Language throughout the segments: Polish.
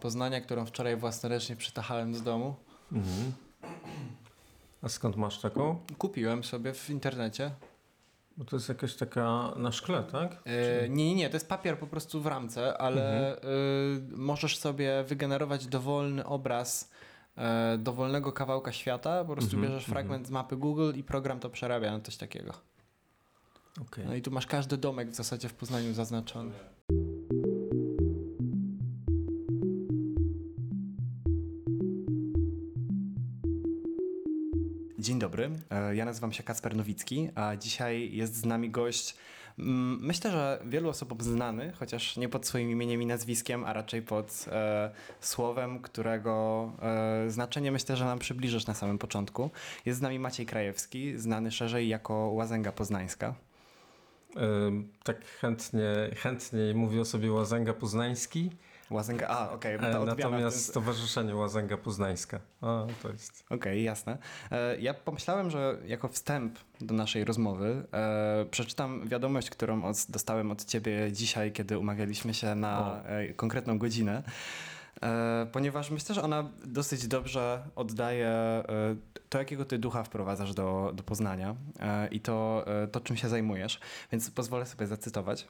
Poznania, którą wczoraj własnoręcznie przytachałem z domu. Mhm. A skąd masz taką? Kupiłem sobie w internecie. Bo to jest jakaś taka na szkle, tak? Yy, nie, nie, nie, to jest papier po prostu w ramce, ale mhm. yy, możesz sobie wygenerować dowolny obraz yy, dowolnego kawałka świata. Po prostu mhm, bierzesz mhm. fragment z mapy Google i program to przerabia na coś takiego. Okay. No i tu masz każdy domek w zasadzie w Poznaniu zaznaczony. Dzień dobry, e, ja nazywam się Kacper Nowicki, a dzisiaj jest z nami gość, mm, myślę, że wielu osób znany, chociaż nie pod swoim imieniem i nazwiskiem, a raczej pod e, słowem, którego e, znaczenie myślę, że nam przybliżysz na samym początku. Jest z nami Maciej Krajewski, znany szerzej jako Łazęga Poznańska. Tak chętnie, chętniej mówi o sobie Łazęga Poznański. Łazęga, a okej. Okay, no Natomiast ten... Stowarzyszenie Łazęga Poznańska. A, to jest... Okej, okay, jasne. E, ja pomyślałem, że jako wstęp do naszej rozmowy e, przeczytam wiadomość, którą dostałem od ciebie dzisiaj, kiedy umawialiśmy się na e, konkretną godzinę. E, ponieważ myślę, że ona dosyć dobrze oddaje e, to, jakiego ty ducha wprowadzasz do, do Poznania e, i to, to, czym się zajmujesz. Więc pozwolę sobie zacytować.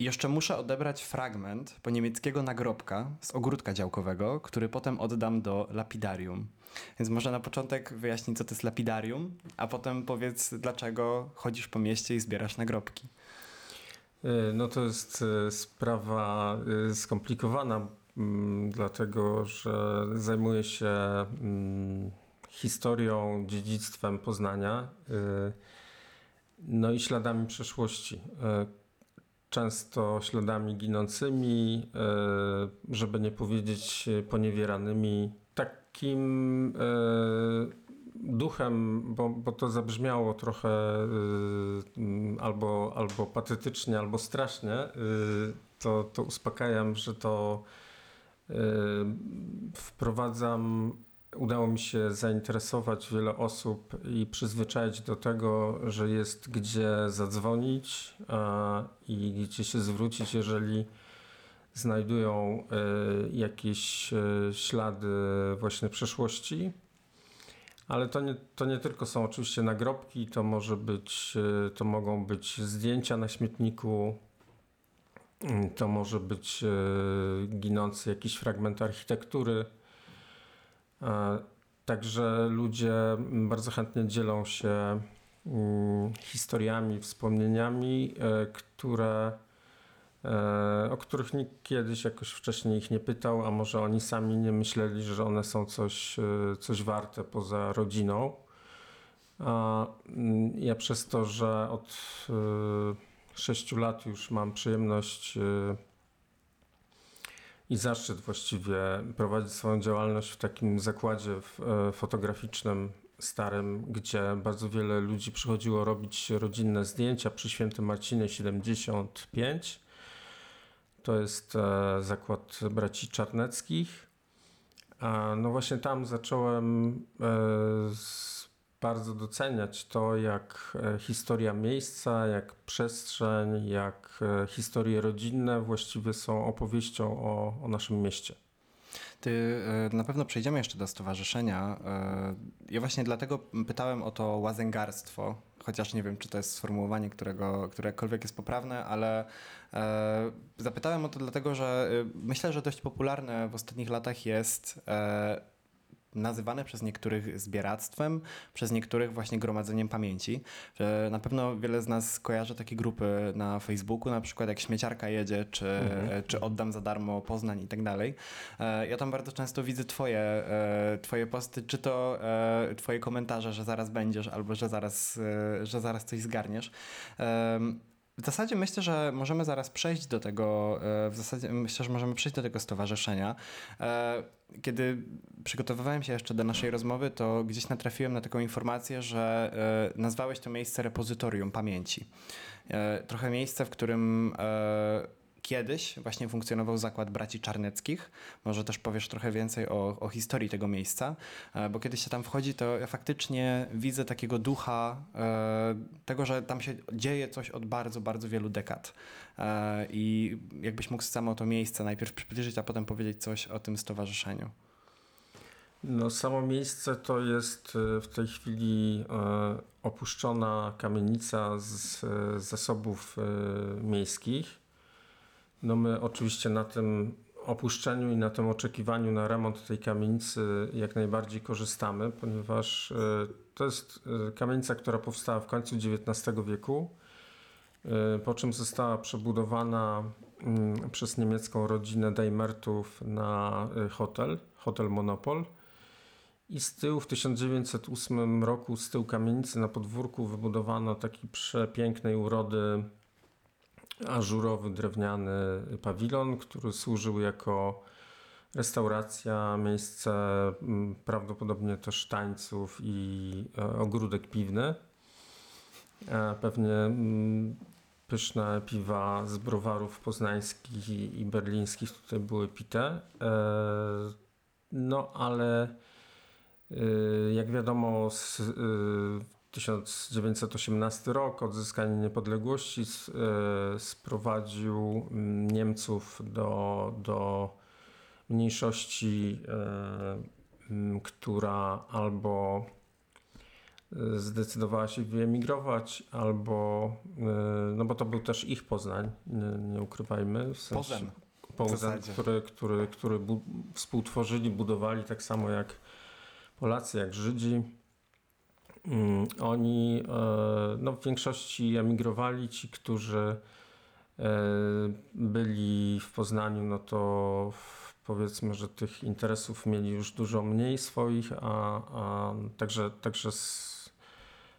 Jeszcze muszę odebrać fragment po niemieckiego nagrobka z ogródka działkowego, który potem oddam do lapidarium. Więc może na początek wyjaśnij, co to jest lapidarium, a potem powiedz, dlaczego chodzisz po mieście i zbierasz nagrobki. No to jest sprawa skomplikowana, Mm, dlatego że zajmuję się mm, historią, dziedzictwem Poznania, no i śladami przeszłości. Często śladami ginącymi, y, żeby nie powiedzieć poniewieranymi. Takim duchem, bo, bo to zabrzmiało trochę albo, albo patetycznie, albo strasznie, to, to uspokajam, że to Wprowadzam, udało mi się zainteresować wiele osób i przyzwyczaić do tego, że jest gdzie zadzwonić i gdzie się zwrócić, jeżeli znajdują e, jakieś e, ślady właśnie przeszłości. Ale to nie, to nie tylko są oczywiście nagrobki, to może być, e, to mogą być zdjęcia na śmietniku, to może być ginący jakiś fragment architektury. E, także ludzie bardzo chętnie dzielą się mm, historiami, wspomnieniami, e, które, o których nikt kiedyś jakoś wcześniej ich nie pytał, a może oni sami nie myśleli, że one są coś, coś warte poza rodziną. Mm, ja przez to, że od sześciu lat już mam przyjemność i zaszczyt właściwie prowadzić swoją działalność w takim zakładzie e, fotograficznym starym, gdzie bardzo wiele ludzi przychodziło robić rodzinne zdjęcia przy Świętym Marcinie 75. To jest e, zakład braci Czarneckich. No właśnie tam zacząłem e, bardzo doceniać to, jak e, historia miejsca, jak przestrzeń, jak e, historie rodzinne właściwie są opowieścią o, o naszym mieście. Ty e, na pewno przejdziemy jeszcze do stowarzyszenia. Ja właśnie dlatego pytałem o to łazęgarstwo, chociaż nie wiem, czy to jest sformułowanie, którego, którekolwiek jest poprawne, ale zapytałem o to dlatego, że myślę, że dość popularne w ostatnich latach jest nazywane przez niektórych zbieractwem, przez niektórych właśnie gromadzeniem pamięci. Na pewno wiele z nas kojarzy takie grupy na Facebooku, na przykład jak śmieciarka jedzie, czy, mhm. czy oddam za darmo Poznań i tak dalej. E, ja tam bardzo często widzę twoje, e, twoje posty, czy to e, twoje komentarze, że zaraz będziesz, albo że zaraz, że zaraz coś zgarniesz. W zasadzie myślę, że możemy zaraz przejść do tego, e, w zasadzie myślę, że możemy przejść do tego stowarzyszenia. E, kiedy przygotowywałem się jeszcze do naszej rozmowy, to gdzieś natrafiłem na taką informację, że e, nazwałeś to miejsce repozytorium pamięci. Trochę miejsce, w którym kiedyś właśnie funkcjonował zakład braci Czarneckich. Może też powiesz trochę więcej o, o historii tego miejsca, e, bo kiedy się tam wchodzi, to ja faktycznie widzę takiego ducha e, tego, że tam się dzieje coś od bardzo, bardzo wielu dekad. E, I jakbyś mógł samo to miejsce najpierw przybliżyć, a potem powiedzieć coś o tym stowarzyszeniu. No, samo miejsce to jest w tej chwili opuszczona kamienica z zasobów miejskich. No my oczywiście na tym opuszczeniu i na tym oczekiwaniu na remont tej kamienicy jak najbardziej korzystamy, ponieważ e, to jest e, kamienica, która powstała w końcu XIX wieku, e, po czym została przebudowana mm, przez niemiecką rodzinę Daimertów na hotel, hotel Monopol. I z tyłu w 1908 roku z tyłu kamienicy na podwórku wybudowano taki przepięknej urody ażurowy drewniany pawilon, który służył jako restauracja, miejsce mm, prawdopodobnie też tańców i e, ogródek piwny. E, Pewnie mm, pyszne piwa z browarów poznańskich i, berlińskich tutaj były pite. E, No ale jak wiadomo, 1918 rok, odzyskanie niepodległości, y, sprowadził mm, Niemców do, do mniejszości, y, mm, która albo y, zdecydowała się wyemigrować, albo, no bo to był też ich Poznań, nie, nie ukrywajmy. W sensie. Poznań, który, który, który bu- współtworzyli, budowali tak samo jak Polacy, jak Żydzi. Mm, Oni e, no, w większości emigrowali. Ci, którzy e, byli w Poznaniu, no to powiedzmy, że tych interesów mieli już dużo mniej swoich, a, a także, także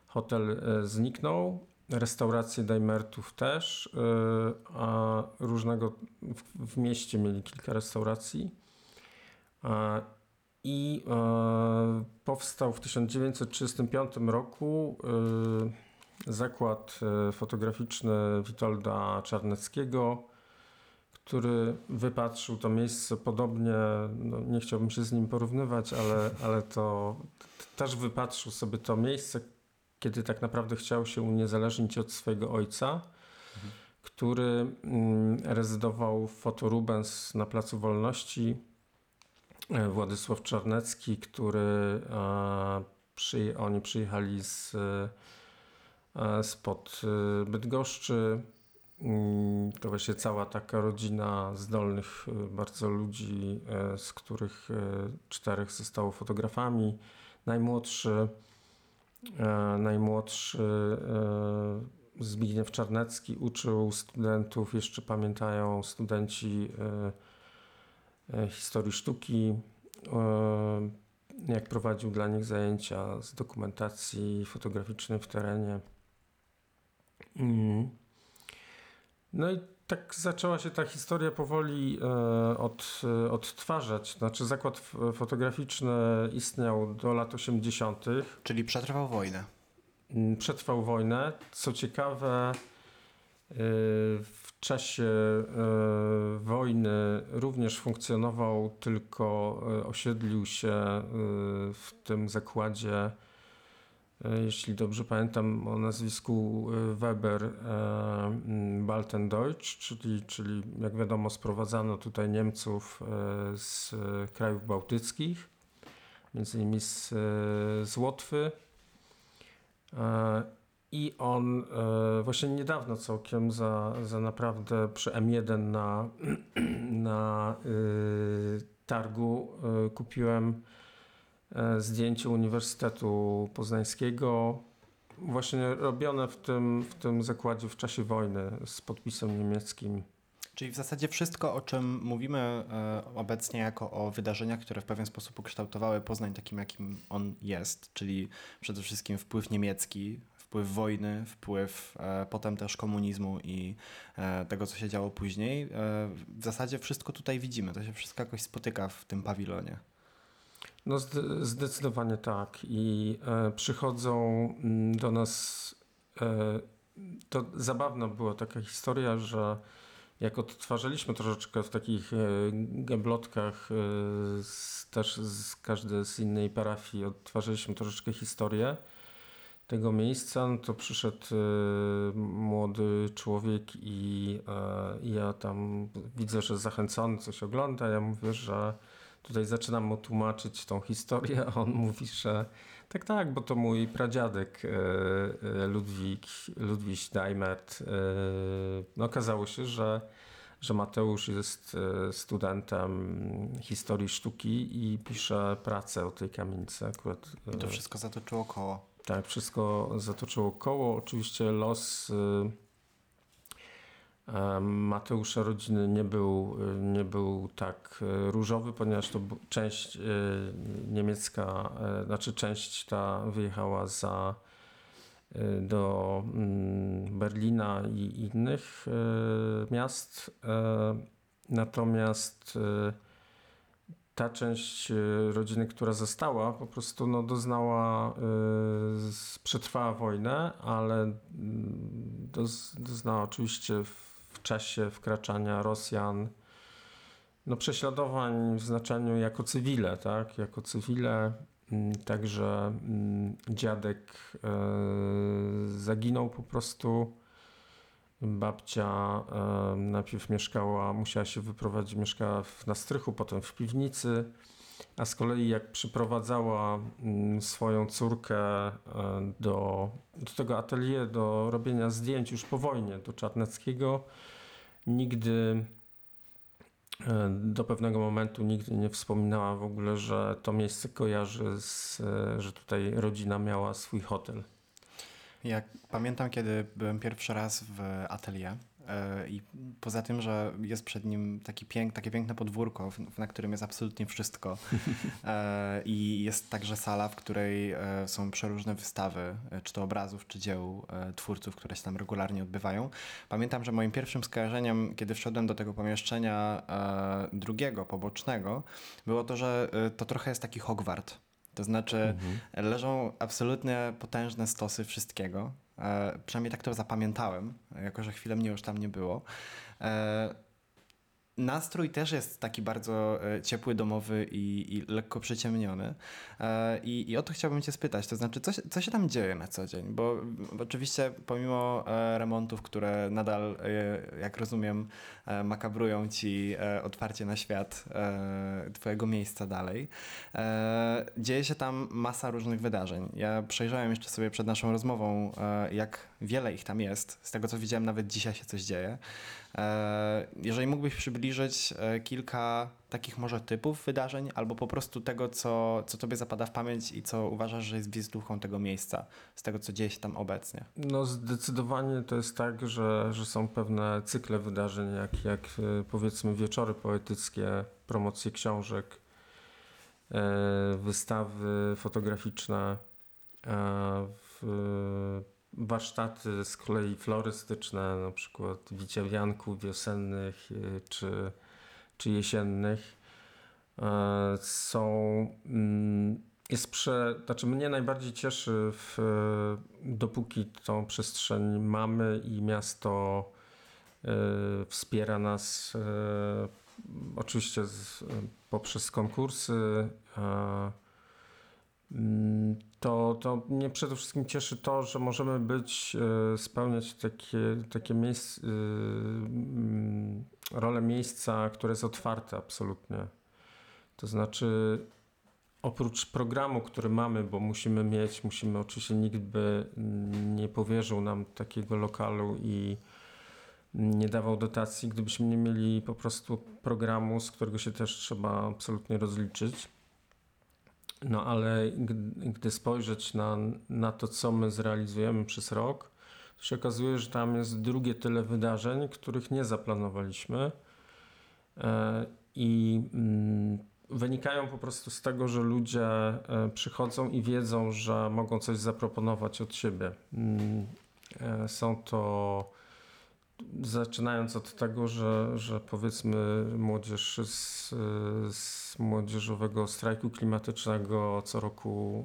hotel e, zniknął. Restauracje Daimertów też, a różnego w, w mieście mieli kilka restauracji. I e, powstał w 1935 roku e, zakład e, fotograficzny Witolda Czarneckiego, który wypatrzył to miejsce podobnie, no nie chciałbym się z nim porównywać, ale, ale to też wypatrzył sobie to miejsce, kiedy tak naprawdę chciał się uniezależnić od swojego ojca, który mm, rezydował w Fotorubens na Placu Wolności. E, Władysław Czarnecki, który e, oni przyjechali z, e, spod Bydgoszczy. Mm, To właśnie cała taka rodzina zdolnych bardzo ludzi, z których czterech zostało fotografami. Najmłodszy, najmłodszy Zbigniew Czarnecki uczył studentów, jeszcze pamiętają studenci historii sztuki, e, jak prowadził dla nich zajęcia z dokumentacji fotograficznej w terenie. Mm. No i tak zaczęła się ta historia powoli e, od, e, odtwarzać. Znaczy zakład fotograficzny istniał do lat 80. Czyli przetrwał wojnę. Mm, Przetrwał wojnę. Co ciekawe, y, w czasie y, wojny również funkcjonował, tylko y, osiedlił się y, w tym zakładzie, jeśli dobrze pamiętam, o nazwisku Weber Baltendeutsch, czyli, czyli jak wiadomo sprowadzano tutaj Niemców z krajów bałtyckich, między innymi z, z Łotwy. I on e, właśnie niedawno całkiem za, za naprawdę przy M1 na, na y, targu y, kupiłem e, zdjęcie Uniwersytetu Poznańskiego. Właśnie robione w tym, w tym zakładzie w czasie wojny z podpisem niemieckim. Czyli w zasadzie wszystko, o czym mówimy e, obecnie jako o wydarzeniach, które w pewien sposób ukształtowały Poznań takim, jakim on jest, czyli przede wszystkim wpływ niemiecki, wpływ wojny, wpływ e, potem też komunizmu i e, tego, co się działo później. E, w zasadzie wszystko tutaj widzimy, to się wszystko jakoś spotyka w tym pawilonie. No zde- zdecydowanie tak. I przychodzą mm, do nas. To zabawna była taka historia, że jak odtwarzaliśmy troszeczkę w takich gablotkach, też z każdy z innej parafii, odtwarzaliśmy troszeczkę historię tego miejsca, no to przyszedł e, młody człowiek i e, i ja tam widzę, że zachęcony coś ogląda. Ja mówię, że tutaj zaczynam mu tłumaczyć tą historię, a on mówi, że tak, tak, bo to mój pradziadek e, Ludwik, Ludwik Daimert. e, No okazało się, że, że Mateusz jest studentem historii sztuki i pisze pracę o tej kamienicy. Akurat, I to wszystko zatoczyło koło. Tak, wszystko zatoczyło koło. Oczywiście los y, e, Mateusza rodziny nie był, y, nie był tak y, różowy, ponieważ to część y, niemiecka, znaczy część ta wyjechała za y, do mm, Berlina i innych y, miast. Natomiast y, ta część y, rodziny, która została, po prostu no, doznała, y, przetrwała wojnę, ale mm, doz, doznała oczywiście w czasie wkraczania Rosjan no, prześladowań w znaczeniu jako cywile, tak? Jako cywile. mm, Także mm, dziadek y, zaginął po prostu. Babcia e, najpierw mieszkała, musiała się wyprowadzić, mieszkała na strychu, potem w piwnicy, a z kolei jak przyprowadzała mm, swoją córkę do, do tego atelier, do robienia zdjęć już po wojnie, do Czarneckiego, nigdy do pewnego momentu nigdy nie wspominała w ogóle, że to miejsce kojarzy z, że tutaj rodzina miała swój hotel. Ja pamiętam, kiedy byłem pierwszy raz w atelier e, i poza tym, że jest przed nim taki pięk, takie piękne podwórko, w- na którym jest absolutnie wszystko e, i jest także sala, w której e, są przeróżne wystawy, czy to obrazów, czy dzieł twórców, które się tam regularnie odbywają. Pamiętam, że moim pierwszym skojarzeniem, kiedy wszedłem do tego pomieszczenia drugiego, pobocznego, było to, że to trochę jest taki Hogwart. To znaczy, leżą absolutnie potężne stosy wszystkiego. E, przynajmniej tak to zapamiętałem, jako że chwilę mnie już tam nie było. E, nastrój też jest taki bardzo e, ciepły, domowy i, i lekko przyciemniony. E, i, I o to chciałbym Cię spytać, to znaczy, co, co się tam dzieje na co dzień? Bo oczywiście, pomimo e, remontów, które nadal, jak rozumiem, makabrują Ci otwarcie na świat Twojego miejsca dalej, dzieje się tam masa różnych wydarzeń. Ja przejrzałem jeszcze sobie przed naszą rozmową, jak wiele ich tam jest. Z tego co widziałem, nawet dzisiaj się coś dzieje. E, Jeżeli mógłbyś przybliżyć e, kilka takich może typów wydarzeń, albo po prostu tego, co, co tobie zapada w pamięć i co uważasz, że jest wizytówką tego miejsca, z tego, co dzieje się tam obecnie. No zdecydowanie to jest tak, że, że są pewne cykle wydarzeń, jak, jak e, powiedzmy wieczory poetyckie, promocje książek, wystawy fotograficzne, w, warsztaty z kolei florystyczne, na przykład wiciewianków wiosennych e, czy, czy jesiennych. E, Są mm, jest prze, znaczy mnie najbardziej cieszy, w, dopóki tą przestrzeń mamy i miasto e, wspiera nas e, oczywiście z, poprzez konkursy. Mm, to, to mnie przede wszystkim cieszy to, że możemy być, e, spełniać takie, takie miejsc, e, mm, rolę miejsca, które jest otwarte absolutnie. To znaczy Oprócz programu, który mamy, bo musimy mieć, musimy oczywiście nikt by nie powierzył nam takiego lokalu i nie dawał dotacji, gdybyśmy nie mieli po prostu programu, z którego się też trzeba absolutnie rozliczyć. No ale gdy, spojrzeć na, na to, co my zrealizujemy przez rok, to się okazuje, że tam jest drugie tyle wydarzeń, których nie zaplanowaliśmy. E, I mm, wynikają po prostu z tego, że ludzie e, przychodzą i wiedzą, że mogą coś zaproponować od siebie. Mm, e, Są to zaczynając od tego, że, że powiedzmy młodzież z, z młodzieżowego strajku klimatycznego co roku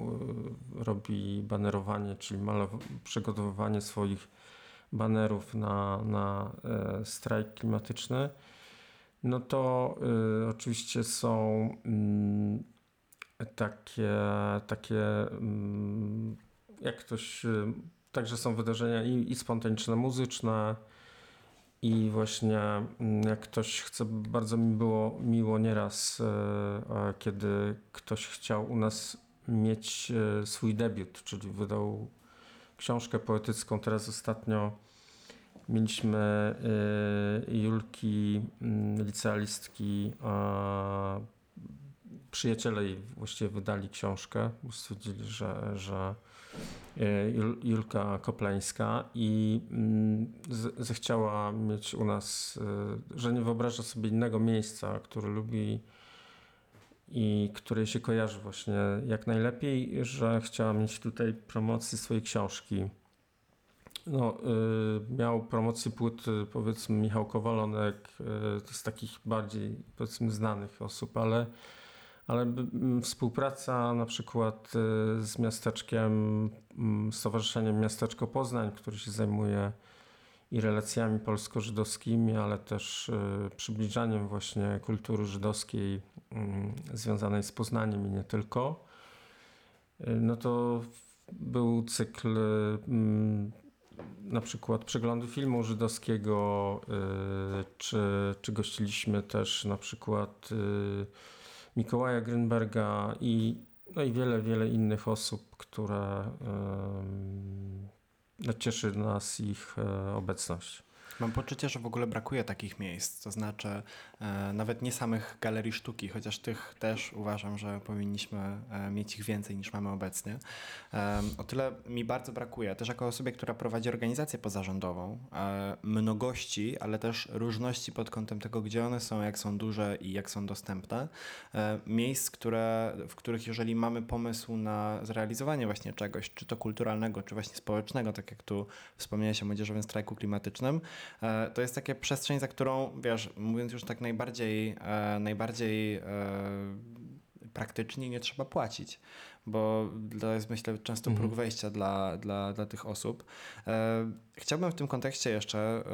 e, robi banerowanie, czyli malow- przygotowywanie swoich banerów na, na e, strajk klimatyczny, no to y, oczywiście są mm, takie, takie mm, jak ktoś, y, także są wydarzenia i, i spontaniczne, muzyczne, i właśnie mm, jak ktoś chce, bardzo mi było miło nieraz, e, e, kiedy ktoś chciał u nas mieć e, swój debiut, czyli wydał książkę poetycką. Teraz ostatnio mieliśmy Julki, mm, licealistki, przyjaciele jej właściwie wydali książkę, bo stwierdzili, że, że E, Julka Koplańska i mm, zechciała mieć u nas, e, że nie wyobraża sobie innego miejsca, które lubi i które się kojarzy właśnie jak najlepiej, że chciała mieć tutaj promocję swojej książki. No, y, miał promocję płyt powiedzmy Michał Kowalonek, z takich bardziej powiedzmy znanych osób, ale ale współpraca na przykład y, z miasteczkiem, Stowarzyszeniem Miasteczko Poznań, który się zajmuje i relacjami polsko-żydowskimi, ale też y, przybliżaniem właśnie kultury żydowskiej związanej z Poznaniem i nie tylko. Y, no to był cykl na przykład przeglądu filmu żydowskiego, czy, czy gościliśmy też na przykład Mikołaja Grünberga i, no i wiele, wiele innych osób, które um, cieszy nas ich e, obecność. Mam poczucie, że w ogóle brakuje takich miejsc, to znaczy e, nawet nie samych galerii sztuki, chociaż tych też uważam, że powinniśmy e, mieć ich więcej niż mamy obecnie. E, o tyle mi bardzo brakuje, też jako osobie, która prowadzi organizację pozarządową, e, mnogości, ale też różności pod kątem tego, gdzie one są, jak są duże i jak są dostępne. E, miejsc, które, w których jeżeli mamy pomysł na zrealizowanie właśnie czegoś, czy to kulturalnego, czy właśnie społecznego, tak jak tu wspomniałeś o młodzieżowym strajku klimatycznym, to jest takie przestrzeń, za którą, wiesz, mówiąc już tak najbardziej, e, najbardziej e, praktycznie nie trzeba płacić, bo to jest myślę często mhm. próg wejścia dla, dla, dla tych osób. Chciałbym w tym kontekście jeszcze,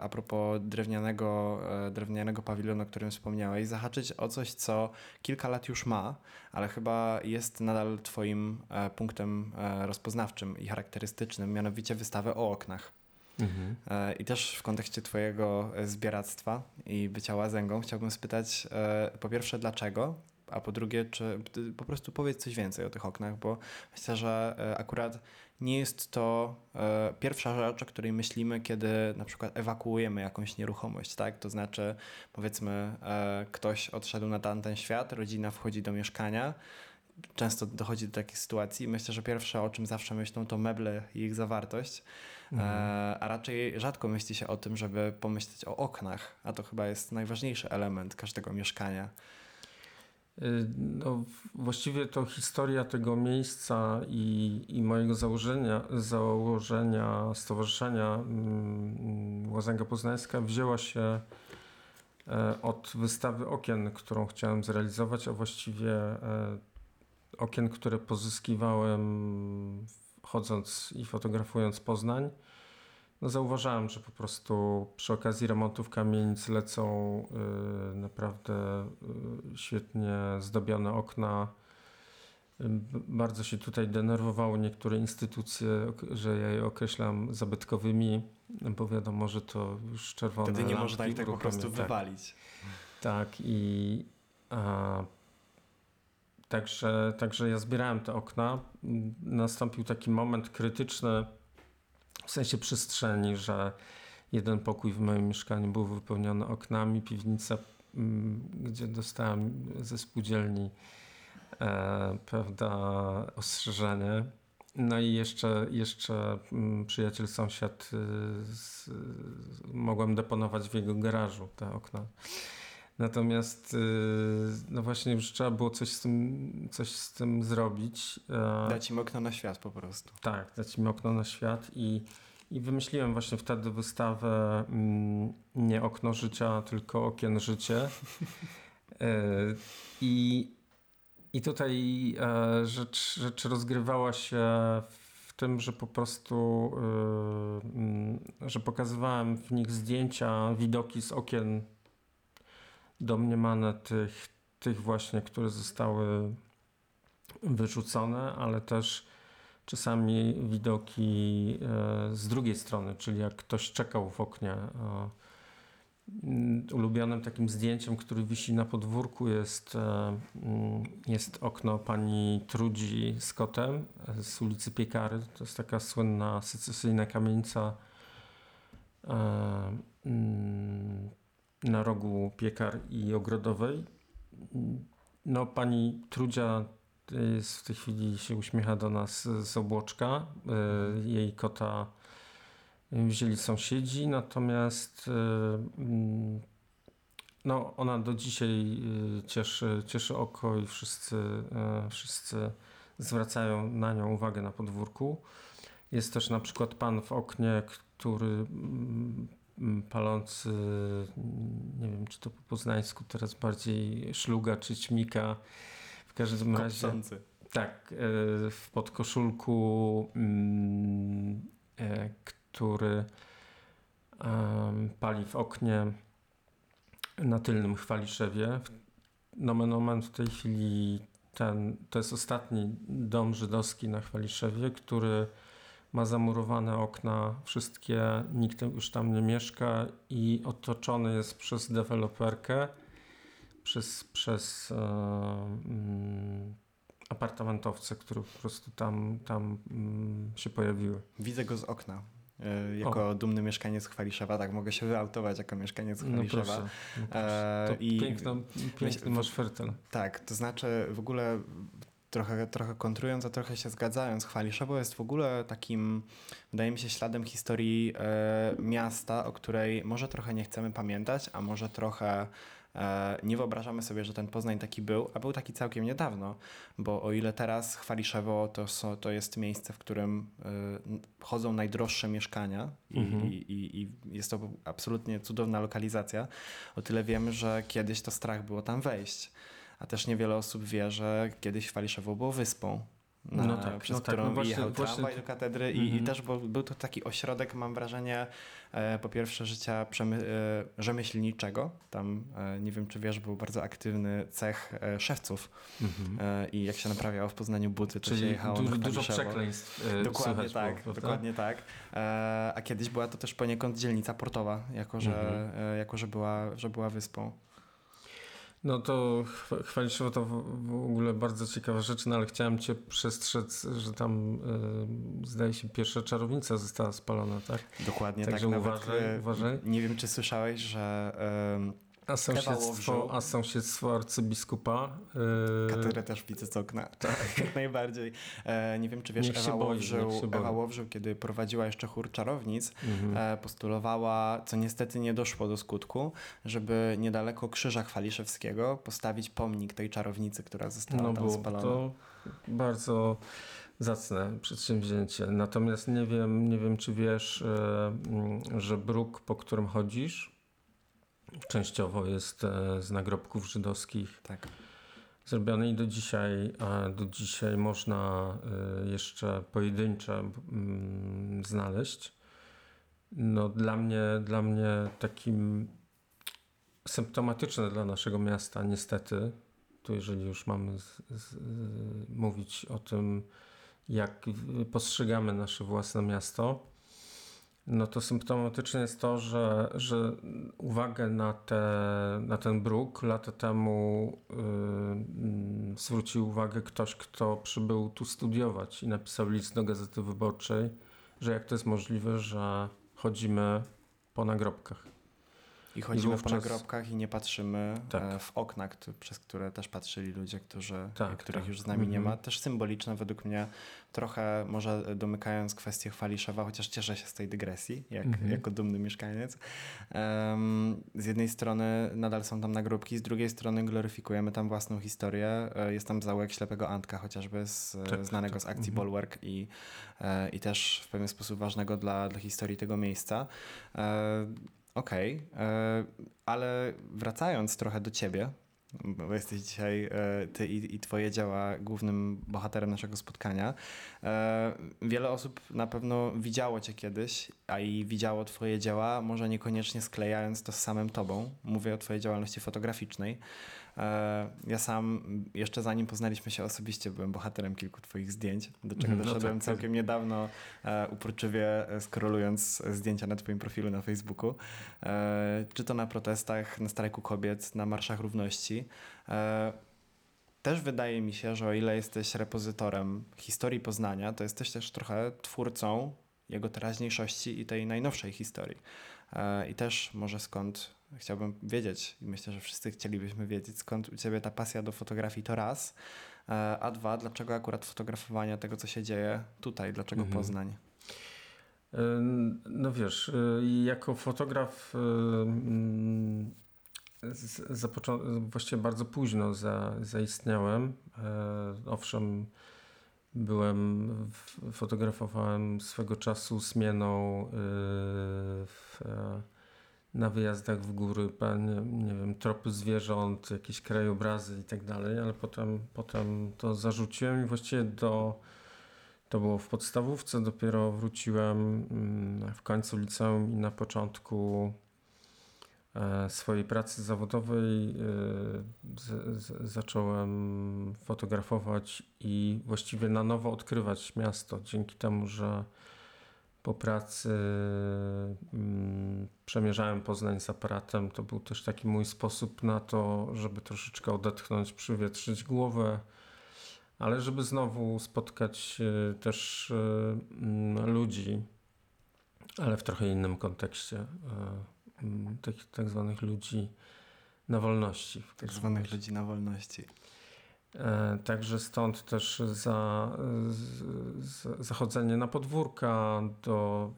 a propos drewnianego, drewnianego pawilonu, o którym wspomniałeś, zahaczyć o coś, co kilka lat już ma, ale chyba jest nadal Twoim punktem rozpoznawczym i charakterystycznym, mianowicie wystawę o oknach. Mhm. E, I też w kontekście Twojego e, zbieractwa i bycia łazęgą chciałbym spytać e, po pierwsze dlaczego, a po drugie, czy po prostu powiedz coś więcej o tych oknach, bo myślę, że akurat nie jest to pierwsza rzecz, o której myślimy, kiedy na przykład ewakuujemy jakąś nieruchomość, tak? To znaczy, powiedzmy, ktoś odszedł na tamten świat, rodzina wchodzi do mieszkania, często dochodzi do takich sytuacji. Myślę, że pierwsze, o czym zawsze myślą, to meble i ich zawartość. Mhm. E, a raczej rzadko myśli się o tym, żeby pomyśleć o oknach, a to chyba jest najważniejszy element każdego mieszkania. Y, no, właściwie to historia tego miejsca i, i mojego założenia, założenia stowarzyszenia mm, Łazęga Poznańska wzięła się e, od wystawy okien, którą chciałem zrealizować, a właściwie e, okien, które pozyskiwałem chodząc i fotografując Poznań, no zauważałem, że po prostu przy okazji remontów kamienic lecą y, naprawdę y, świetnie zdobione okna. Y, bardzo się tutaj denerwowały niektóre instytucje, że ja je określam zabytkowymi, bo wiadomo, że to już czerwone Wtedy nie można ich tak po prostu tak. wywalić. Tak i a, Także, także ja zbierałem te okna. Nastąpił taki moment krytyczny w sensie przestrzeni, że jeden pokój w moim mieszkaniu był wypełniony oknami, piwnica, mm, gdzie dostałem ze spółdzielni e, prawda, ostrzeżenie. No i jeszcze, jeszcze mm, przyjaciel sąsiad, y, z, mogłem deponować w jego garażu te okna. Natomiast y, no właśnie już trzeba było coś z tym, coś z tym zrobić. E, dać im okno na świat po prostu. Tak, dać im okno na świat i, i wymyśliłem właśnie wtedy wystawę mm, nie okno życia, tylko okien życie. E, I, i tutaj e, rzecz, rzecz rozgrywała się w tym, że po prostu, mm, że pokazywałem w nich zdjęcia, widoki z okien domniemane tych, tych właśnie, które zostały wyrzucone, ale też czasami widoki e, z drugiej strony, czyli jak ktoś czekał w oknie. e, mm, Ulubionym takim zdjęciem, który wisi na podwórku jest, e, mm, jest okno pani Trudzi z kotem z ulicy Piekary. To jest taka słynna secesyjna kamienica mm, na rogu Piekar i Ogrodowej. No pani Trudzia jest w tej chwili się uśmiecha do nas z obłoczka. E, Jej kota wzięli sąsiedzi, natomiast mm, no, ona do dzisiaj cieszy, cieszy oko i wszyscy, wszyscy zwracają na nią uwagę na podwórku. Jest też na przykład pan w oknie, który palący, nie wiem czy to po poznańsku teraz bardziej szluga czy ćmika. W każdym razie. Tak, e, w podkoszulku, mm, e, który pali w oknie na tylnym chwaliszewie. Nomen omen w tej chwili ten, to jest ostatni dom żydowski na chwaliszewie, który ma zamurowane okna, wszystkie, nikt już tam nie mieszka i otoczony jest przez deweloperkę, przez, przez e, mm, apartamentowce, które po prostu tam, tam mm, się pojawiły. Widzę go z okna. e, Jako dumny mieszkaniec Chwaliszewa, tak mogę się wyautować jako mieszkaniec No Chwaliszewa. proszę. No proszę. E, To i- piękno, piękny masz fertel. Tak, to znaczy w ogóle trochę, trochę kontrując, a trochę się zgadzając, Chwaliszewo jest w ogóle takim, wydaje mi się, śladem historii e, miasta, o której może trochę nie chcemy pamiętać, a może trochę e, nie wyobrażamy sobie, że ten Poznań taki był, a był taki całkiem niedawno, bo o ile teraz Chwaliszewo to, so, to jest miejsce, w którym e, chodzą najdroższe mieszkania i, Mhm. i, i, i jest to absolutnie cudowna lokalizacja, o tyle wiemy, że kiedyś to strach było tam wejść. A też niewiele osób wie, że kiedyś Chwaliszewo było wyspą. Na, No tak, przez no tak, którą no właśnie- jechał właśnie tramwaj do katedry i, i Mhm. też był, był to taki ośrodek, mam wrażenie, e, po pierwsze życia przemy- e, rzemieślniczego. Tam, e, nie wiem czy wiesz, był bardzo aktywny cech e, szewców Mhm. e, i jak się naprawiało w Poznaniu buty, to się Czyli jechało du- na dużo przekleństw e, Dokładnie słychać tak, było, dokładnie tak. A kiedyś była to też poniekąd dzielnica portowa, jako że, Mhm. e, jako, że, była, że była wyspą. No to chwa- Chwaliszewo to w, ogóle bardzo ciekawa rzecz, no ale chciałem cię przestrzec, że tam e, zdaje się pierwsza czarownica została spalona, tak? Dokładnie Także tak. Uważaj, e, uważaj. Nie wiem, czy słyszałeś, że em, A sąsiedztwo, a sąsiedztwo arcybiskupa. katedrę też widzę z okna. Tak, jak najbardziej. E, nie wiem, czy wiesz, Ewa, boi, Łowrzył. Ewa Łowrzył, kiedy prowadziła jeszcze chór czarownic, mhm. e, postulowała, co niestety nie doszło do skutku, żeby niedaleko Krzyża Chwaliszewskiego postawić pomnik tej czarownicy, która została No tam spalona. to bardzo zacne przedsięwzięcie. Natomiast nie wiem, nie wiem czy wiesz, e, że bruk, po którym chodzisz, częściowo jest e, z nagrobków żydowskich Tak. zrobiony i do dzisiaj, a do dzisiaj można e, jeszcze pojedyncze znaleźć. No dla mnie, dla mnie takim symptomatyczne dla naszego miasta niestety, tu jeżeli już mamy z, z, mówić o tym, jak postrzegamy nasze własne miasto, no to symptomatyczne jest to, że, że uwagę na, te, na ten bruk lata temu y, mm, zwrócił uwagę ktoś, kto przybył tu studiować i napisał list do Gazety Wyborczej, że jak to jest możliwe, że chodzimy po nagrobkach. I chodzimy wówczas- po nagrobkach i nie patrzymy Tak. e, w okna, przez które też patrzyli ludzie, którzy, Tak, których tak. już z nami nie Mhm. ma. Też symboliczne według mnie, trochę może domykając kwestię Chwaliszewa, chociaż cieszę się z tej dygresji, jak, Mhm. jako dumny mieszkaniec. Em, z jednej strony nadal są tam nagrobki, z drugiej strony gloryfikujemy tam własną historię. E, Jest tam zaułek ślepego Antka, chociażby z, Tak, znanego tak. z akcji Mhm. Bulwark i, e, i też w pewien sposób ważnego dla, dla historii tego miejsca. Okej, e, ale wracając trochę do ciebie, bo jesteś dzisiaj e, ty i, i twoje dzieła głównym bohaterem naszego spotkania. E, wiele osób na pewno widziało cię kiedyś, a i widziało twoje dzieła, może niekoniecznie sklejając to z samym tobą. Mówię o twojej działalności fotograficznej. E, Ja sam, jeszcze zanim poznaliśmy się osobiście, byłem bohaterem kilku twoich zdjęć, do czego No doszedłem tak. całkiem niedawno, e, uporczywie e, skrolując zdjęcia na twoim profilu na Facebooku. Czy to na protestach, na strajku kobiet, na marszach równości. Też wydaje mi się, że o ile jesteś repozytorem historii Poznania, to jesteś też trochę twórcą jego teraźniejszości i tej najnowszej historii. I też może skąd chciałbym wiedzieć, i myślę, że wszyscy chcielibyśmy wiedzieć, skąd u ciebie ta pasja do fotografii to raz, e, a dwa, dlaczego akurat fotografowania tego, co się dzieje tutaj, dlaczego Mhm. Poznań? Y, No wiesz, y, jako fotograf mm, właściwie bardzo późno za, zaistniałem. E, Owszem, byłem, w- fotografowałem swego czasu zmieną y, w, e, na wyjazdach w góry, pan, nie wiem, tropy zwierząt, jakieś krajobrazy i tak dalej, ale potem, potem to zarzuciłem i właściwie do to było w podstawówce, dopiero wróciłem mm, w końcu liceum i na początku e, swojej pracy zawodowej e, z, z, zacząłem fotografować i właściwie na nowo odkrywać miasto, dzięki temu, że po pracy mm, przemierzałem Poznań z aparatem. To był też taki mój sposób na to, żeby troszeczkę odetchnąć, przywietrzyć głowę ale żeby znowu spotkać e, też e, mm, ludzi, ale w trochę innym kontekście, e, mm, takich tak zwanych ludzi na wolności. Tak zwanych ludzi na wolności. E, Także stąd też za, z, z, zachodzenie na podwórka, do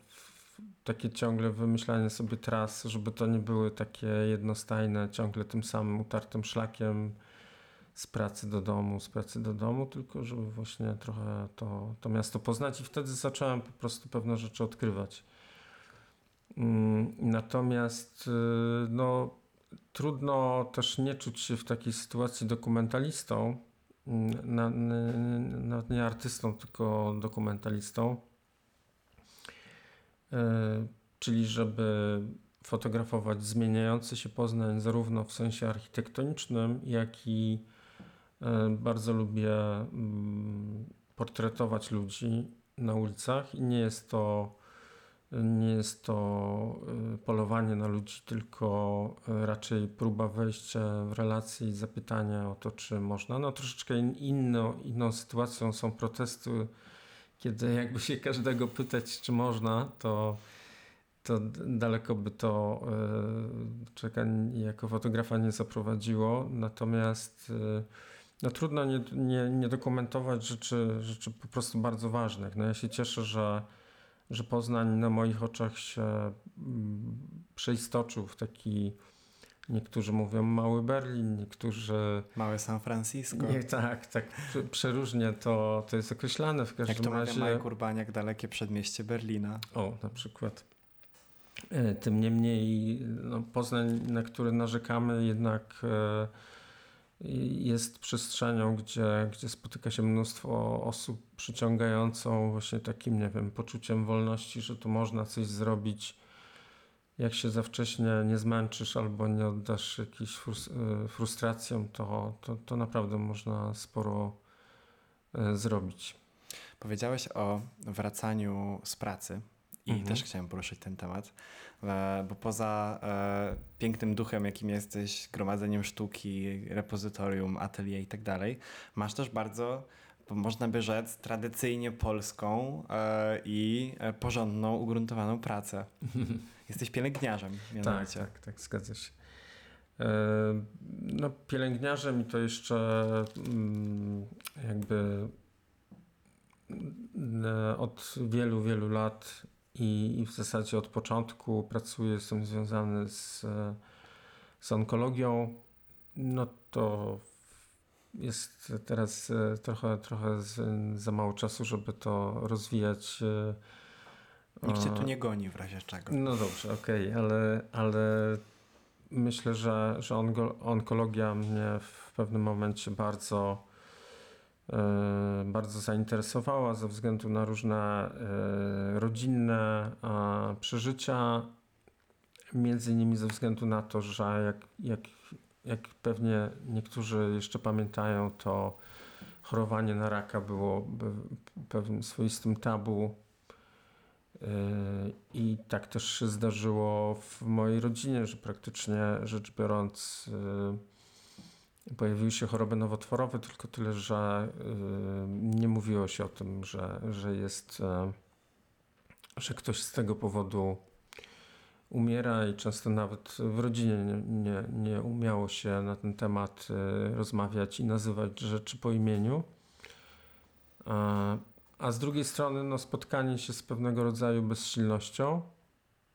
takie ciągle wymyślanie sobie tras, żeby to nie były takie jednostajne, ciągle tym samym utartym szlakiem z pracy do domu, z pracy do domu, tylko żeby właśnie trochę to, to miasto poznać i wtedy zacząłem po prostu pewne rzeczy odkrywać. Mm, Natomiast y, no, trudno też nie czuć się w takiej sytuacji dokumentalistą, mm, na, nie artystą, tylko dokumentalistą. E, Czyli żeby fotografować zmieniający się Poznań zarówno w sensie architektonicznym, jak i e, bardzo lubię mm, portretować ludzi na ulicach i nie jest to nie jest to y, polowanie na ludzi, tylko y, raczej próba wejścia w relacje i zapytania o to, czy można. No troszeczkę in, inno, inną sytuacją są protesty, kiedy jakby się każdego pytać, czy można, to, to daleko by to y, czeka jako fotografa nie zaprowadziło. Natomiast no trudno nie, nie, nie dokumentować rzeczy, rzeczy po prostu bardzo ważnych. No ja się cieszę, że że Poznań na moich oczach się mm, przeistoczył w taki, niektórzy mówią mały Berlin, niektórzy, Małe San Francisco. nie, tak, tak, prze- przeróżnie to, to jest określane w Jak każdym to mawia razie. Mike Urbaniak, dalekie przedmieście Berlina. O, na przykład. E, Tym niemniej no, Poznań, na który narzekamy, jednak e, jest przestrzenią, gdzie, gdzie spotyka się mnóstwo osób przyciągającą właśnie takim, nie wiem, poczuciem wolności, że tu można coś zrobić. Jak się za wcześnie nie zmęczysz albo nie oddasz jakiejś e, frustracjom, to, to, to naprawdę można sporo e, zrobić. Powiedziałeś o wracaniu z pracy i Mhm. też chciałem poruszyć ten temat, e, bo poza e, pięknym duchem, jakim jesteś, gromadzeniem sztuki, repozytorium, atelier i tak dalej, masz też bardzo, można by rzec, tradycyjnie polską e, i porządną, ugruntowaną pracę. Jesteś pielęgniarzem, Tak, mianowicie. tak, tak, zgadza się. No, pielęgniarzem i to jeszcze mm, jakby mm, od wielu, wielu lat i i w zasadzie od początku pracuję, jestem związany z, z onkologią. No to jest teraz e, trochę, trochę z, za mało czasu, żeby to rozwijać. e, Nikt cię tu nie goni w razie czego. no dobrze, okej, ale, ale myślę, że, że onkologia mnie w pewnym momencie bardzo, bardzo zainteresowała ze względu na różne e, rodzinne e, przeżycia. Między innymi ze względu na to, że jak, jak, jak pewnie niektórzy jeszcze pamiętają, to chorowanie na raka było pewnym swoistym tabu. Yy, I tak też się zdarzyło w mojej rodzinie, że praktycznie rzecz biorąc pojawiły się choroby nowotworowe, tylko tyle, że yy, nie mówiło się o tym, że, że jest, yy, że ktoś z tego powodu umiera i często nawet w rodzinie nie, nie, nie umiało się na ten temat yy, rozmawiać i nazywać rzeczy po imieniu. Yy, a z drugiej strony no, spotkanie się z pewnego rodzaju bezsilnością,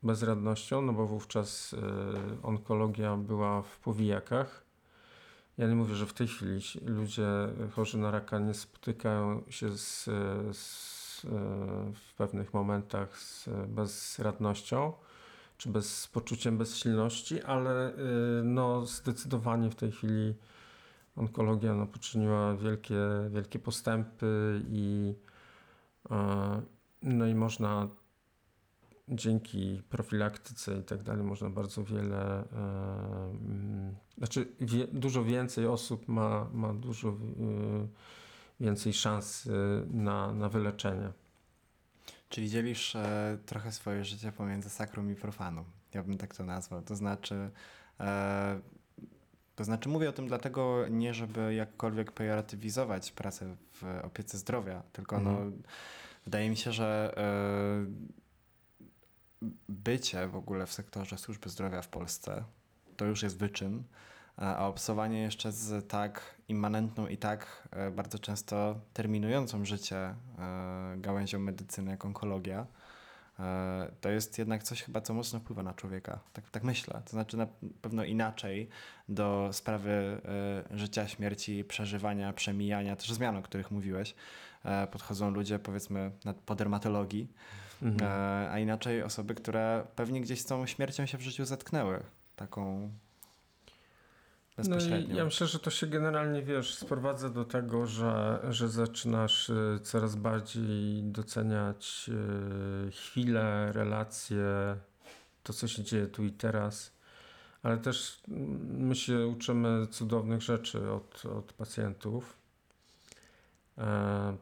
bezradnością, no bo wówczas y, onkologia była w powijakach. Ja nie mówię, że w tej chwili ludzie chorzy na raka nie spotykają się z, z, y, w pewnych momentach z bezradnością czy bez, z poczuciem bezsilności, ale y, no, zdecydowanie w tej chwili onkologia no, poczyniła wielkie, wielkie postępy i E, No i można dzięki profilaktyce i tak dalej, można bardzo wiele, e, mm, znaczy wie, dużo więcej osób ma, ma dużo e, więcej szans e, na, na wyleczenie. Czyli dzielisz e, trochę swoje życie pomiędzy sakrum i profanum. Ja bym tak to nazwał. To znaczy, e, to znaczy mówię o tym dlatego nie, żeby jakkolwiek pejoratywizować pracę w opiece zdrowia, tylko no, Mhm. wydaje mi się, że e, bycie w ogóle w sektorze służby zdrowia w Polsce to już jest wyczyn, a obsowanie jeszcze z tak immanentną i tak e, bardzo często terminującą życie e, gałęzią medycyny jak onkologia, e, to jest jednak coś chyba, co mocno wpływa na człowieka. Tak, tak myślę. To znaczy na pewno inaczej do sprawy życia, śmierci, przeżywania, przemijania, też zmian, o których mówiłeś, podchodzą ludzie powiedzmy po dermatologii, Mhm. e, a inaczej osoby, które pewnie gdzieś z tą śmiercią się w życiu zetknęły. Taką No bezpośrednią. i ja myślę, że to się generalnie, wiesz, sprowadza do tego, że, że zaczynasz y, coraz bardziej doceniać y, chwile, relacje, to co się dzieje tu i teraz, ale też mm, my się uczymy cudownych rzeczy od, od pacjentów. E,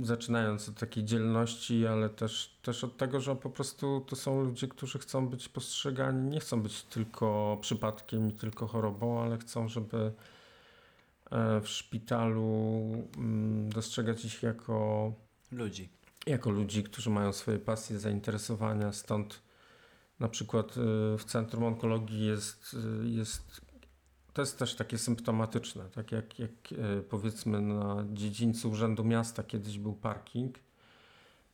zaczynając od takiej dzielności, ale też, też od tego, że po prostu to są ludzie, którzy chcą być postrzegani, nie chcą być tylko przypadkiem i tylko chorobą, ale chcą, żeby e, w szpitalu mm, dostrzegać ich jako, Ludzi. jako ludzi, którzy mają swoje pasje, zainteresowania. Stąd na przykład y, w Centrum Onkologii jest, y, jest to jest też takie symptomatyczne, tak jak, jak e, powiedzmy na dziedzińcu Urzędu Miasta kiedyś był parking,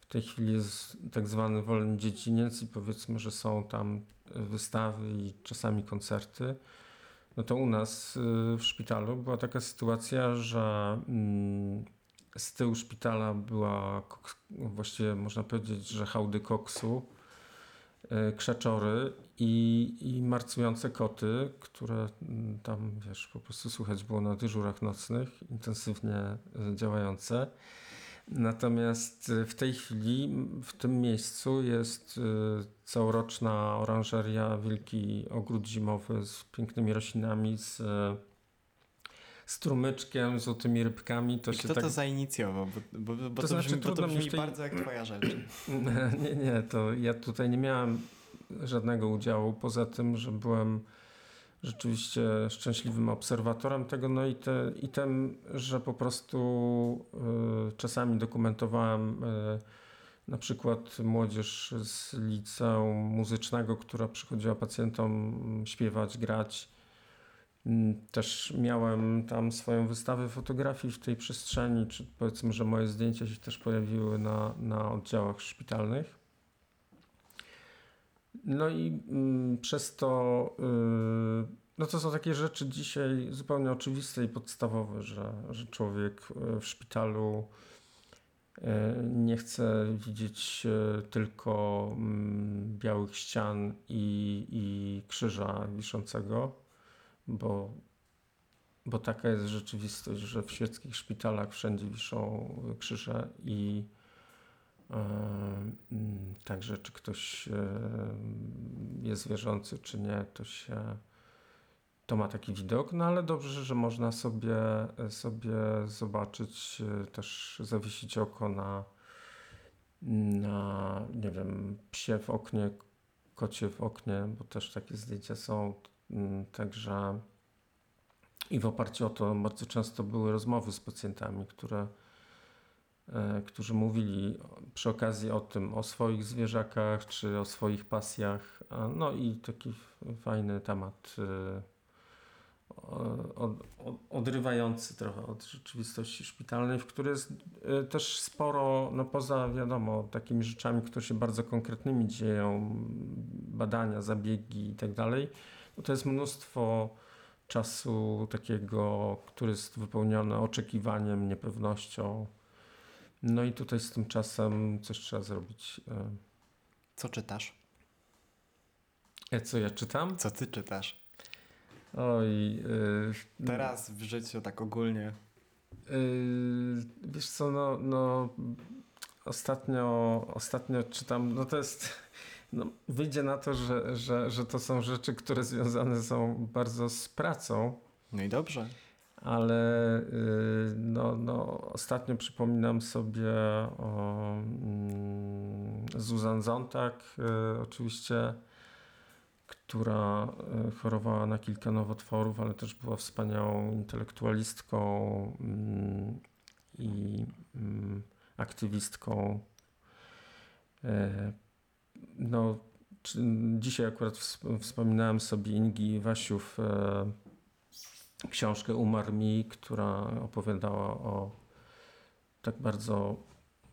w tej chwili jest tak zwany wolny dziedziniec i powiedzmy, że są tam e, wystawy i czasami koncerty. No to u nas y, w szpitalu była taka sytuacja, że mm, z tyłu szpitala była właściwie można powiedzieć, że hałdy koksu, y, krzaczory i, i marcujące koty, które mm, tam, wiesz, po prostu słychać było na dyżurach nocnych, intensywnie y, działające. Natomiast y, w tej chwili w tym miejscu jest y, całoroczna oranżeria, wielki ogród zimowy z pięknymi roślinami, z strumyczkiem, złotymi rybkami. To I się kto tak to zainicjował? Bo, bo, bo To to, znaczy, brzmi, bo to brzmi tej- bardzo jak twoja rzecz. Nie, nie, to ja tutaj nie miałem żadnego udziału, poza tym, że byłem rzeczywiście szczęśliwym obserwatorem tego, no i, te, i tym, że po prostu y, czasami dokumentowałem y, na przykład młodzież z liceum muzycznego, która przychodziła pacjentom śpiewać, grać. Mm, Też miałem tam swoją wystawę fotografii w tej przestrzeni, czy powiedzmy, że moje zdjęcia się też pojawiły na, na oddziałach szpitalnych. No i mm, przez to, y, no to są takie rzeczy dzisiaj zupełnie oczywiste i podstawowe, że, że człowiek y, w szpitalu E, Nie chcę widzieć tylko mm, białych ścian i, i krzyża wiszącego, bo, bo taka jest rzeczywistość, że w świeckich szpitalach wszędzie wiszą krzyże i także czy ktoś jest wierzący, czy nie, to się to ma taki widok, no ale dobrze, że można sobie, sobie zobaczyć, e, też zawiesić oko na, na, nie wiem, psie w oknie, kocie w oknie, bo też takie zdjęcia są. Mm, Także i w oparciu o to bardzo często były rozmowy z pacjentami, które, którzy mówili przy okazji o tym, o swoich zwierzakach czy o swoich pasjach. No i taki fajny temat. e, od, od, odrywający trochę od rzeczywistości szpitalnej, w której jest y, też sporo, no poza wiadomo, takimi rzeczami, które się bardzo konkretnymi dzieją, badania, zabiegi i tak dalej, no to jest mnóstwo czasu takiego, który jest wypełniony oczekiwaniem, niepewnością. No i tutaj z tym czasem coś trzeba zrobić. Co czytasz? E, co ja czytam? Co ty czytasz? Oj, y, Teraz w życiu tak ogólnie. Yy, wiesz co, no, no ostatnio, ostatnio czytam, no to jest, no, wyjdzie na to, że, że, że to są rzeczy, które związane są bardzo z pracą, No i dobrze. Ale yy, no, no, ostatnio przypominam sobie o mm, Zuzan Zontak, yy, oczywiście, która y, chorowała na kilka nowotworów, ale też była wspaniałą intelektualistką mm, i mm, aktywistką. No, dzisiaj akurat ws- wspominałem sobie Ingi Wasiów książkę Umarł mi, która opowiadała o tak bardzo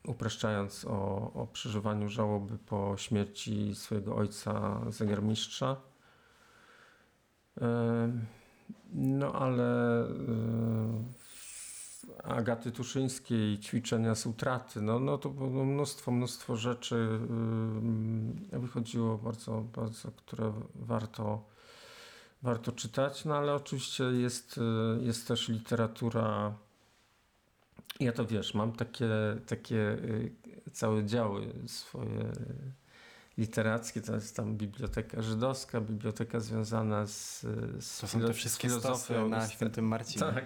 upraszczając o, o przeżywaniu żałoby po śmierci swojego ojca zegarmistrza. No ale e, Agaty Tuszyńskiej ćwiczenia z utraty, no, no to było mnóstwo, mnóstwo rzeczy wychodziło bardzo, bardzo, które warto, warto czytać, no ale oczywiście jest, y, jest też literatura ja to wiesz, mam takie, takie y, całe działy swoje literackie, to jest tam biblioteka żydowska, biblioteka związana z, z To są te wszystkie filozofią na świętym Marcinie. Tak.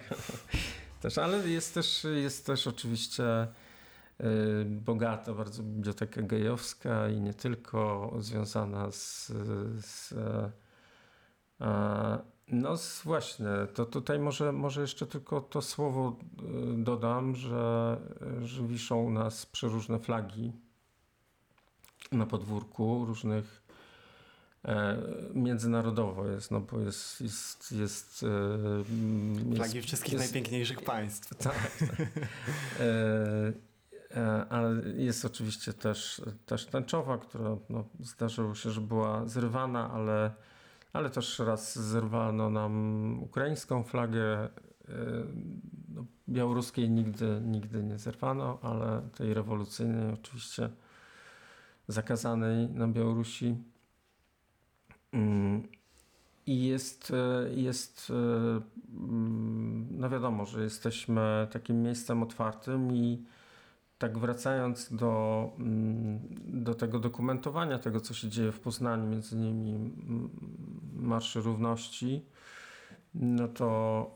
też, ale jest też, jest też oczywiście bogata bardzo biblioteka gejowska i nie tylko związana z, z e, e, no z, właśnie, to tutaj może, może jeszcze tylko to słowo y, dodam, że, że wiszą u nas przeróżne flagi na podwórku różnych e, międzynarodowo jest, no bo jest, jest, jest, e, mm, Flagi jest wszystkich jest, najpiękniejszych państw. tak. tak. E, e, ale jest oczywiście też, też tęczowa, która no, zdarzyło się, że była zrywana, ale, ale też raz zerwano nam ukraińską flagę. E, no, białoruskiej nigdy, nigdy nie zerwano, ale tej rewolucyjnej oczywiście zakazanej na Białorusi. Mm, I jest, e, jest, e, mm, no wiadomo, że jesteśmy takim miejscem otwartym i tak wracając do, mm, do tego dokumentowania tego, co się dzieje w Poznaniu, między innymi Marszy Równości, no to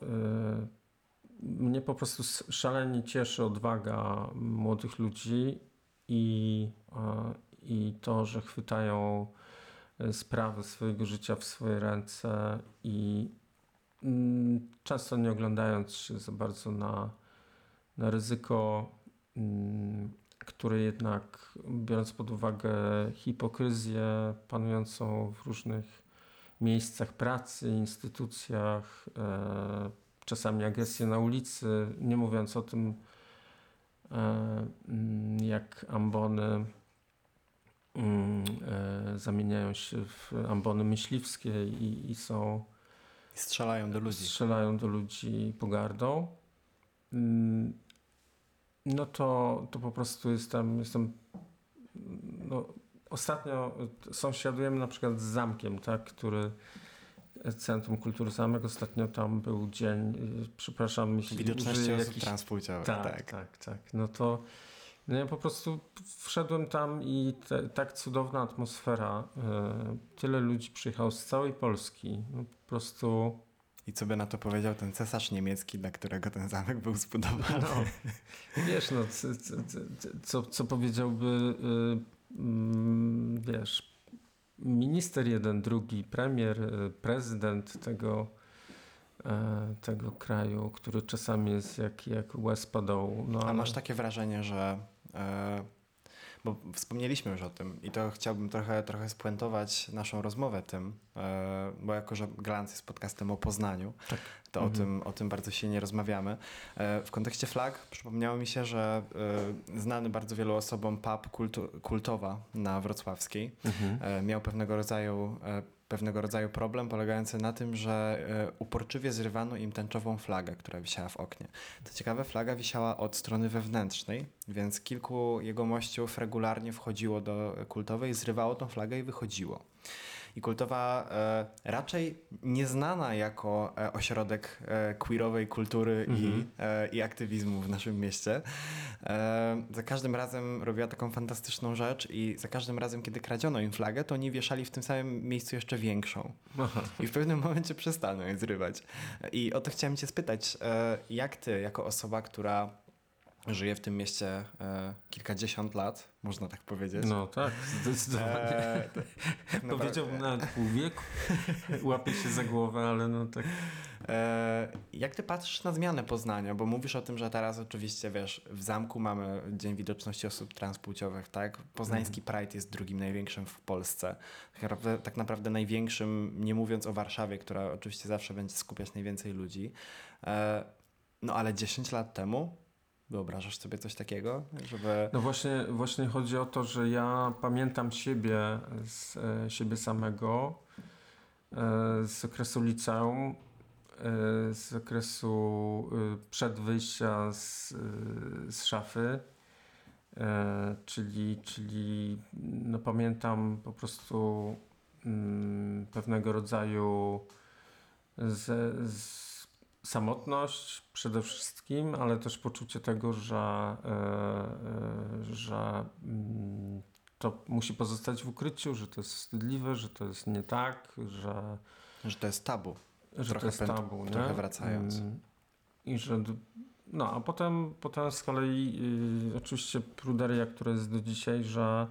y, mnie po prostu szalenie cieszy odwaga młodych ludzi i, i to, że chwytają e, sprawy swojego życia w swoje ręce i mm, często nie oglądając się za bardzo na, na ryzyko, mm, które jednak biorąc pod uwagę hipokryzję panującą w różnych miejscach pracy, instytucjach, e, czasami agresję na ulicy, nie mówiąc o tym, e, mm, jak ambony mm, e, zamieniają się w ambony myśliwskie i, i są I strzelają do ludzi. strzelają do ludzi pogardą. No to, to po prostu jestem, jestem no, ostatnio sąsiadujemy na przykład z zamkiem, tak, który Centrum Kultury Zamek, ostatnio tam był dzień, y, przepraszam, jeśli Widoczności osób jakichś- transpłciowych. tak, tak. tak, tak, No to no ja po prostu wszedłem tam i te, tak cudowna atmosfera. y, Tyle ludzi przyjechało z całej Polski. No po prostu I co by na to powiedział ten cesarz niemiecki, dla którego ten zamek był zbudowany? No, wiesz, no, co, co, powiedziałby, y, mm, wiesz, minister jeden, drugi, premier, y, prezydent tego, e, tego kraju, który czasami jest jak, jak łez. No, A ale- masz takie wrażenie, że. Bo wspomnieliśmy już o tym i to chciałbym trochę, trochę spuentować naszą rozmowę tym, e, bo jako, że Glans jest podcastem o Poznaniu, Tak. to o, Mhm. tym, o tym bardzo silnie rozmawiamy. E, w kontekście flag przypomniało mi się, że e, znany bardzo wielu osobom pub kultu, kultowa na Wrocławskiej Mhm. miał pewnego rodzaju, pewnego rodzaju problem polegający na tym, że e, uporczywie zrywano im tęczową flagę, która wisiała w oknie. Co ciekawe, flaga wisiała od strony wewnętrznej, więc kilku jegomościów regularnie wchodziło do kultowej, zrywało tą flagę i wychodziło. I kultowa e, raczej nieznana jako e, ośrodek e, queerowej kultury i, Mhm. e, i aktywizmu w naszym mieście. Za każdym razem robiła taką fantastyczną rzecz i za każdym razem, kiedy kradziono im flagę, to oni wieszali w tym samym miejscu jeszcze większą. Aha. I w pewnym momencie przestaną je zrywać. I o to chciałem cię spytać, jak ty, jako osoba, która żyje w tym mieście e, kilkadziesiąt lat, można tak powiedzieć. No tak, zdecydowanie. E, to- naprawdę- Powiedziałbym nawet pół wieku. Łapię się za głowę, ale no tak. E, jak ty patrzysz na zmianę Poznania? Bo mówisz o tym, że teraz oczywiście, wiesz, w zamku mamy Dzień Widoczności Osób Transpłciowych, tak? Poznański Pride jest drugim największym w Polsce. Tak naprawdę, tak naprawdę największym, nie mówiąc o Warszawie, która oczywiście zawsze będzie skupiać najwięcej ludzi. E, no ale 10 lat temu wyobrażasz sobie coś takiego, żeby... No właśnie, właśnie chodzi o to, że ja pamiętam siebie, z, e, siebie samego e, z okresu liceum, e, z okresu e, przed wyjścia z, e, z szafy. E, czyli, czyli no pamiętam po prostu mm, pewnego rodzaju z, z samotność przede wszystkim, ale też poczucie tego, że, e, e, że mm, to musi pozostać w ukryciu, że to jest wstydliwe, że to jest nie tak, że, że to jest tabu. że Trochę to jest tabu. trochę nie? wracając. Mm, I że. No, a potem, potem z kolei y, oczywiście pruderia, która jest do dzisiaj, że.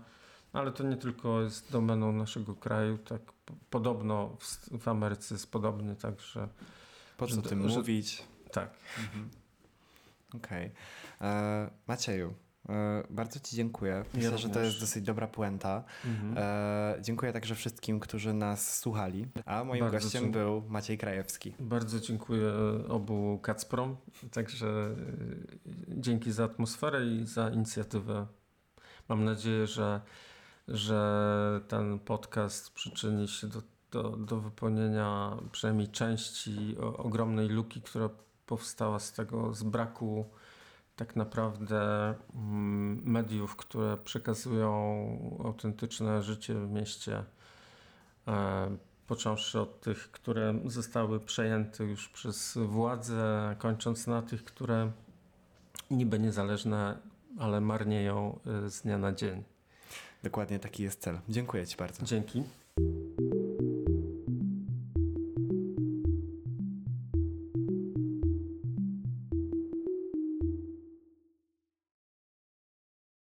Ale to nie tylko jest domeną naszego kraju, tak podobno w, w Ameryce jest podobnie, także Po co Że- tym że- mówić? tak. Mhm. Okej. E, Macieju, e, bardzo Ci dziękuję. Myślę, że to jest dosyć dobra puenta. Mhm. E, dziękuję także wszystkim, którzy nas słuchali. A moim Bardzo gościem dziękuję. był Maciej Krajewski. Bardzo dziękuję obu Kacprom, także y, dzięki za atmosferę i za inicjatywę. Mam nadzieję, że, że ten podcast przyczyni się do, do, do wypełnienia przynajmniej części o, ogromnej luki, która powstała z tego, z braku tak naprawdę mm, mediów, które przekazują autentyczne życie w mieście. E, począwszy od tych, które zostały przejęte już przez władzę, kończąc na tych, które niby niezależne, ale marnieją y, z dnia na dzień. Dokładnie taki jest cel. Dziękuję Ci bardzo. Dzięki.